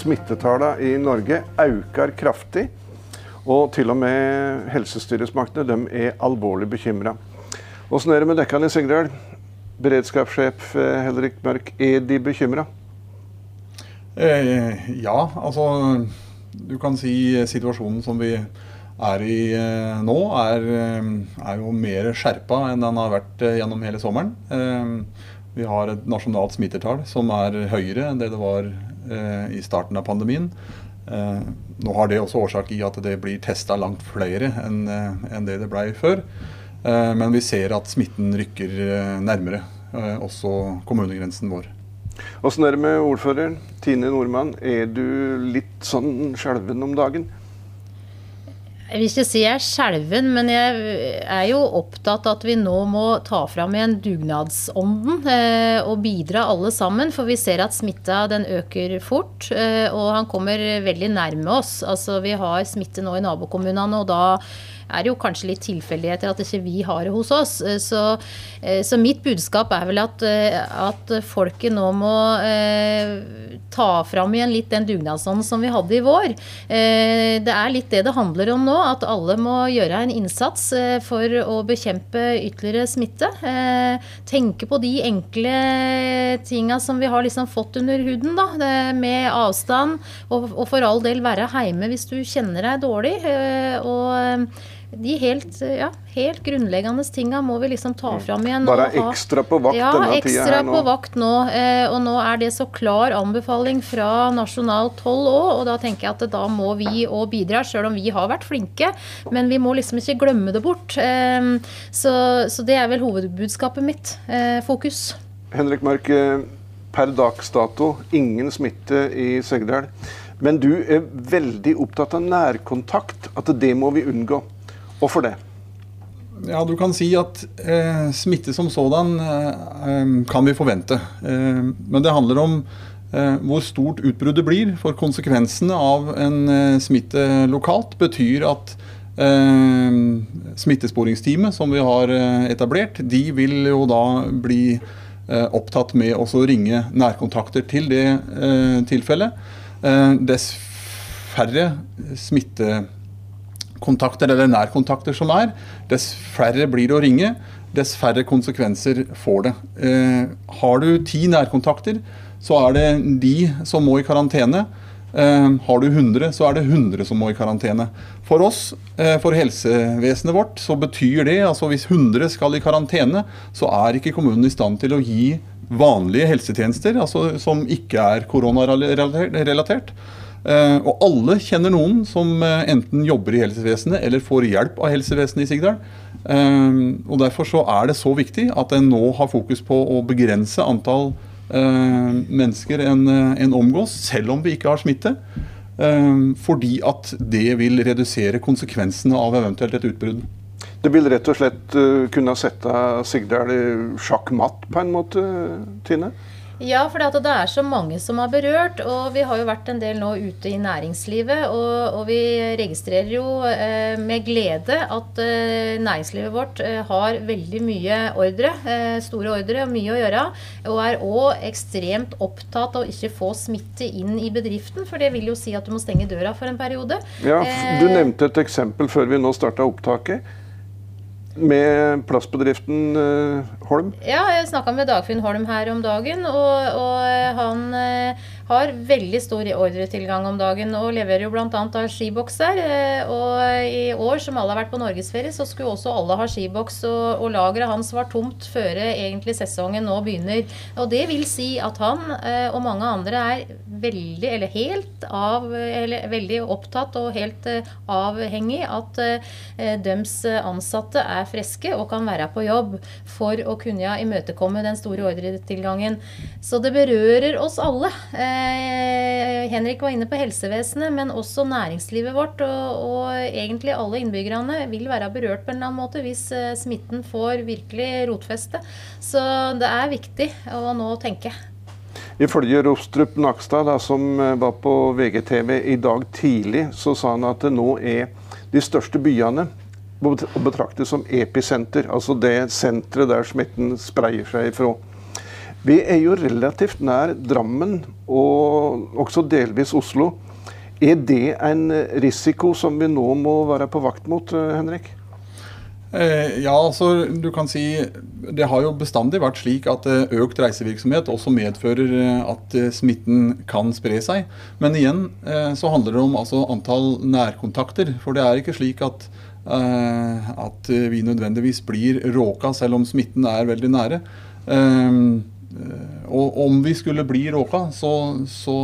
smittetallene i Norge øker kraftig. Og til og med helsestyresmaktene er alvorlig bekymra. Åssen er det med dekkene i Sigdal? Beredskapssjef eh, Helrik Mørk, er de bekymra? Eh, ja, altså Du kan si situasjonen som vi er i eh, nå, er, eh, er, jo mer skjerpa enn den har vært eh, gjennom hele sommeren. Eh, vi har et nasjonalt smittetall som er høyere enn det det var i starten av pandemien. nå har det også årsak i at det blir testa langt flere enn, en det det ble før. Eh, men vi ser at smitten rykker eh, nærmere, eh, også kommunegrensen vår. Åssen er det med ordføreren, Tine Nordmann? Er du litt sånn skjelven om dagen? Jeg vil ikke si jeg er skjelven, men jeg er jo opptatt av at vi nå må ta fram igjen dugnadsånden og bidra alle sammen. For vi ser at smitta den øker fort, og han kommer veldig nærme oss. Altså Vi har smitte nå i nabokommunene, og da er jo kanskje litt tilfeldigheter at ikke vi har det hos oss. Eh, så, eh, så mitt budskap er vel at, eh, at folket nå må eh, ta fram igjen litt den dugnadsånden som vi hadde i vår. Eh, det er litt det det handler om nå, at alle må gjøre en innsats for å bekjempe ytterligere smitte. tenke på de enkle tinga som vi har liksom fått under huden, da, med avstand, og, og for all del være hjemme hvis du kjenner deg dårlig. og de helt, ja, helt grunnleggende tinga må vi liksom ta mm. fram igjen. Bare ekstra på vakt ja, denne tida her nå? Ja, ekstra på vakt nå. Eh, og nå er det så klar anbefaling fra nasjonalt hold òg, og da tenker jeg at da må vi òg bidra, sjøl om vi har vært flinke. Men vi må liksom ikke glemme det bort. Eh, så, så, det er vel hovedbudskapet mitt. Eh, fokus. Henrik Mørk, per dags dato ingen smitte i Segdal. Men du er veldig opptatt av nærkontakt, at det må vi unngå. Hvorfor det? Ja, Du kan si at eh, smitte som sådan eh, kan vi forvente. Eh, men det handler om eh, hvor stort utbruddet blir. For konsekvensene av en eh, smitte lokalt betyr at eh, smittesporingsteamet som vi har etablert, de vil jo da bli opptatt med å ringe nærkontakter til det tilfellet. dess færre smitte kontakter eller nærkontakter som er, dess færre blir det å ringe, dess færre konsekvenser får det. Eh, har du ti nærkontakter, så er det de som må i karantene. Eh, har du 100, så er det 100 som må i karantene. For oss, eh, for helsevesenet vårt, så betyr det altså hvis 100 skal i karantene, så er ikke kommunen i stand til å gi vanlige helsetjenester, altså som ikke er koronarelatert. Eh, og alle kjenner noen som eh, enten jobber i helsevesenet eller får hjelp av helsevesenet i Sigdal. Eh, og Derfor så er det så viktig at en nå har fokus på å begrense antall mennesker en, en omgås, selv om vi ikke har smitte. Fordi at det vil redusere konsekvensene av eventuelt et utbrudd. Det vil rett og slett kunne sette Sigdal sjakk matt på en måte, Tine? Ja, for det er så mange som er berørt. Og vi har jo vært en del nå ute i næringslivet. Og, og vi registrerer jo eh, med glede at eh, næringslivet vårt eh, har veldig mye ordre. Eh, store ordre og mye å gjøre. Og er òg ekstremt opptatt av å ikke få smitte inn i bedriften. For det vil jo si at du må stenge døra for en periode. Ja, Du eh, nevnte et eksempel før vi nå starta opptaket med plastbedriften uh, Holm? Ja, jeg snakka med Dagfinn Holm her om dagen. Og, og han uh, har veldig stor ordretilgang om dagen og leverer jo bl.a. skibokser. Eh, og i år, som alle har vært på norgesferie, så skulle også alle ha skiboks. Og, og lageret hans var tomt før egentlig sesongen nå begynner. Og det vil si at han og mange andre er veldig, eller helt av, eller veldig opptatt og helt avhengig at deres ansatte er friske og kan være på jobb for å kunne imøtekomme den store ordretilgangen. Så det berører oss alle. Eh, Henrik var inne på helsevesenet, men også næringslivet vårt. Og, og, egentlig alle innbyggerne vil være berørt på en eller annen måte hvis eh, smitten får virkelig rotfeste. Så det er viktig å nå tenke. Ifølge Rostrup Nakstad, da, som eh, var på VGTV i dag tidlig, så sa han at det nå er de største byene å betrakte som episenter, altså det senteret der smitten spreier seg ifra. Vi er jo relativt nær Drammen og også delvis Oslo. Er det en risiko som vi nå må være på vakt mot, eh, Henrik? Eh, ja, altså du kan si Det har jo bestandig vært slik at eh, økt reisevirksomhet også medfører at smitten kan spre seg. Men igjen så handler det om altså, antall nærkontakter. For det er ikke slik at, at vi nødvendigvis blir råka selv om smitten er veldig nære. Og om vi skulle bli råka, så, så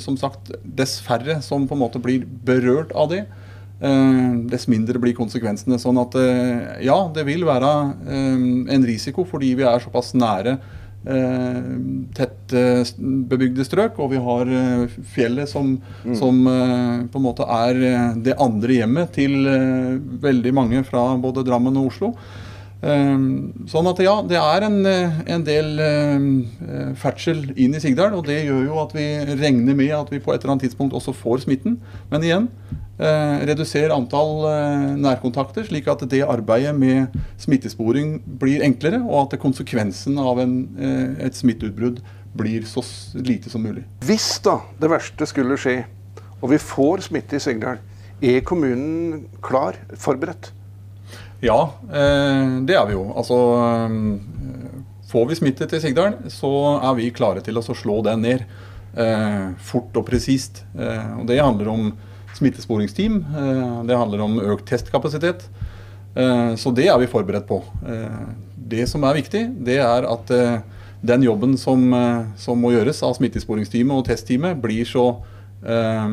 som sagt, dess færre som på en måte blir berørt av det. Eh, dess mindre blir konsekvensene. Sånn at eh, ja, det vil være eh, en risiko fordi vi er såpass nære tett bebygde strøk, og vi har fjellet som, mm. som, på en måte er det andre hjemmet til veldig mange fra både Drammen og Oslo. Sånn at ja, det er en, en del ferdsel inn i Sigdal, og det gjør jo at vi regner med at vi på et eller annet tidspunkt også får smitten. Men igjen, reduser antall eh, nærkontakter, slik at det arbeidet med smittesporing blir enklere, og at konsekvensen av en, eh, et smitteutbrudd blir så lite som mulig. Hvis da det verste skulle skje, og vi får smitte i Sigdal, er kommunen klar, forberedt? Ja, det er vi jo. Altså, får vi smitte til Sigdal, så er vi klare til å slå den ned. Fort og presist. Det handler om smittesporingsteam. Eh, det handler om økt testkapasitet. Eh, så det er vi forberedt på. Eh, det som er viktig, det er at den jobben som, som må gjøres av smittesporingsteamet og testteamet, blir så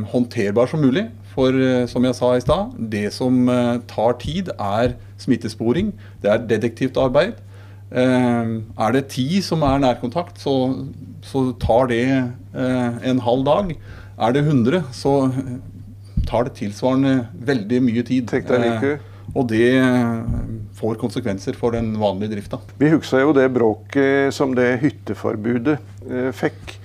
håndterbar som mulig. For som jeg sa i stad, det som tar tid, er smittesporing. Det er detektivt arbeid. Er det ti som er nærkontakt, så, så tar det en halv dag. Er det 100, så tar det tilsvarende veldig mye tid. Tenk deg like. Eh, og det eh, får konsekvenser for den vanlige drifta. Vi husker jo det bråket som det hytteforbudet eh, fikk.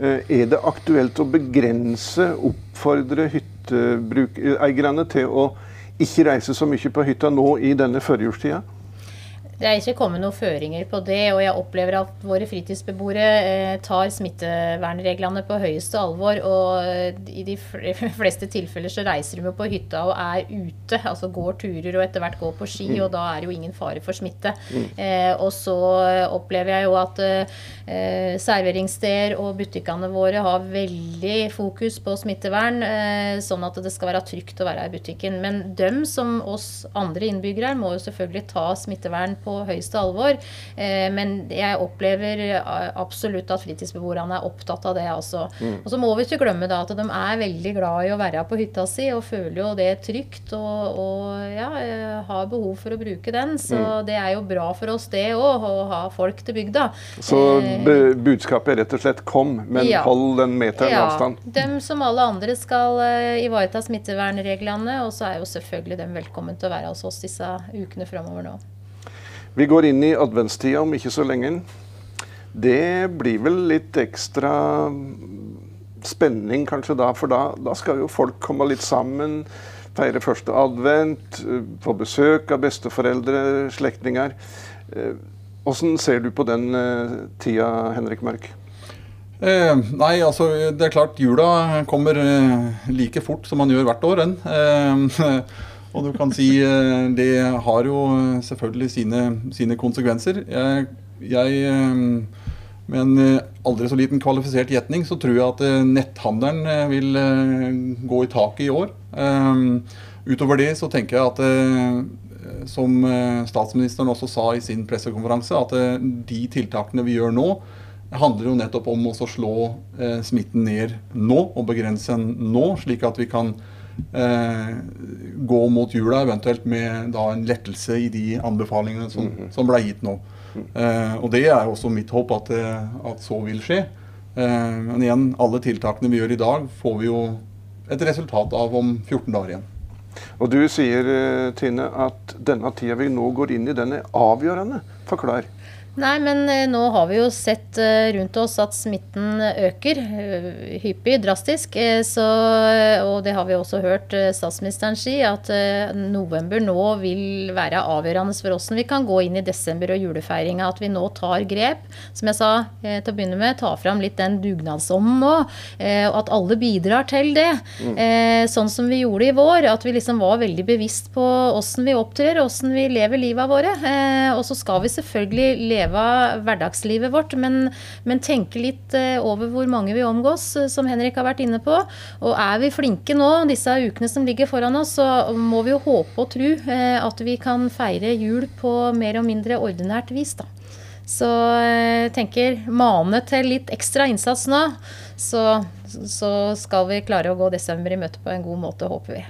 Er det aktuelt å begrense, oppfordre hytteeierne til å ikke reise så mye på hytta nå i denne førjulstida? Det er ikke kommet noen føringer på det, og jeg opplever at våre fritidsbeboere eh, tar smittevernreglene på høyeste alvor. Og eh, i de fleste tilfeller så reiser de på hytta og er ute, altså går turer og etter hvert går på ski, mm. og da er det jo ingen fare for smitte. Mm. Eh, og så opplever jeg jo at serveringssteder og butikkene våre har veldig fokus på smittevern, sånn at det skal være trygt å være i butikken. Men dem som oss andre innbyggere må jo selvfølgelig ta smittevern på på høyeste alvor. Eh, men jeg opplever eh, absolutt at fritidsbeboerne er opptatt av det. også. Mm. Og så må vi ikke glemme da at de er veldig glad i å være på hytta si og føler jo det trygt og, og ja, eh, har behov for å bruke den. Så mm. det er jo bra for oss det òg, å ha folk til bygda. Så budskapet er rett og slett kom, men ja. hold den meteren ja. avstand? Dem som alle andre skal ivareta smittevernreglene, og så er jo selvfølgelig dem velkommen til å være hos oss disse ukene framover nå. Vi går inn i adventstida om ikke så lenge. Det blir vel litt ekstra spenning kanskje da, for da, da skal jo folk komme litt sammen. Feire første advent, få besøk av besteforeldre, slektninger. Åssen eh, ser du på den eh, tida, Henrik Mørk? Eh, nei, altså det er klart jula kommer eh, like fort som man gjør hvert år. Eh, Og du kan si eh, det har jo eh, selvfølgelig sine, sine konsekvenser. Jeg, jeg, eh, med en aldri så liten kvalifisert gjetning så tror jeg at netthandelen vil gå i taket i år. Utover det så tenker jeg at som statsministeren også sa i sin pressekonferanse, at de tiltakene vi gjør nå, handler jo nettopp om å slå smitten ned nå og begrense den nå, slik at vi kan gå mot jula, eventuelt med da, en lettelse i de anbefalingene som, mm -hmm. som ble gitt nå. Eh, og det er også mitt håp at, eh, at så vil skje. Eh, men igjen, alle tiltakene vi gjør i dag, får vi jo et resultat av om 14 dager igjen. Og du sier, eh, Tine, at denne tida vi nå går inn i, den er avgjørende. Forklar. Nei, men eh, nå har vi jo sett eh, rundt oss at smitten øker eh, hyppig, drastisk. Så, og det har vi også hørt statsministeren si, at november nå vil være avgjørende for hvordan vi kan gå inn i desember og julefeiringa. At vi nå tar grep. Som jeg sa til å begynne med, ta fram litt den dugnadsånden nå. Og at alle bidrar til det. Mm. Sånn som vi gjorde i vår. At vi liksom var veldig bevisst på åssen vi opptrer, åssen vi lever livet våre. Og så skal vi selvfølgelig leve leve hverdagslivet vårt, men, men tenke litt eh, over hvor mange vi omgås, eh, som Henrik har vært inne på. Og er vi flinke nå, disse ukene som ligger foran oss, så må vi jo håpe og tro eh, at vi kan feire jul på mer og mindre ordinært vis. da. Så jeg tenker mane til litt ekstra innsats nå, så, så skal vi klare å gå desember i møte på en god måte, håper vi.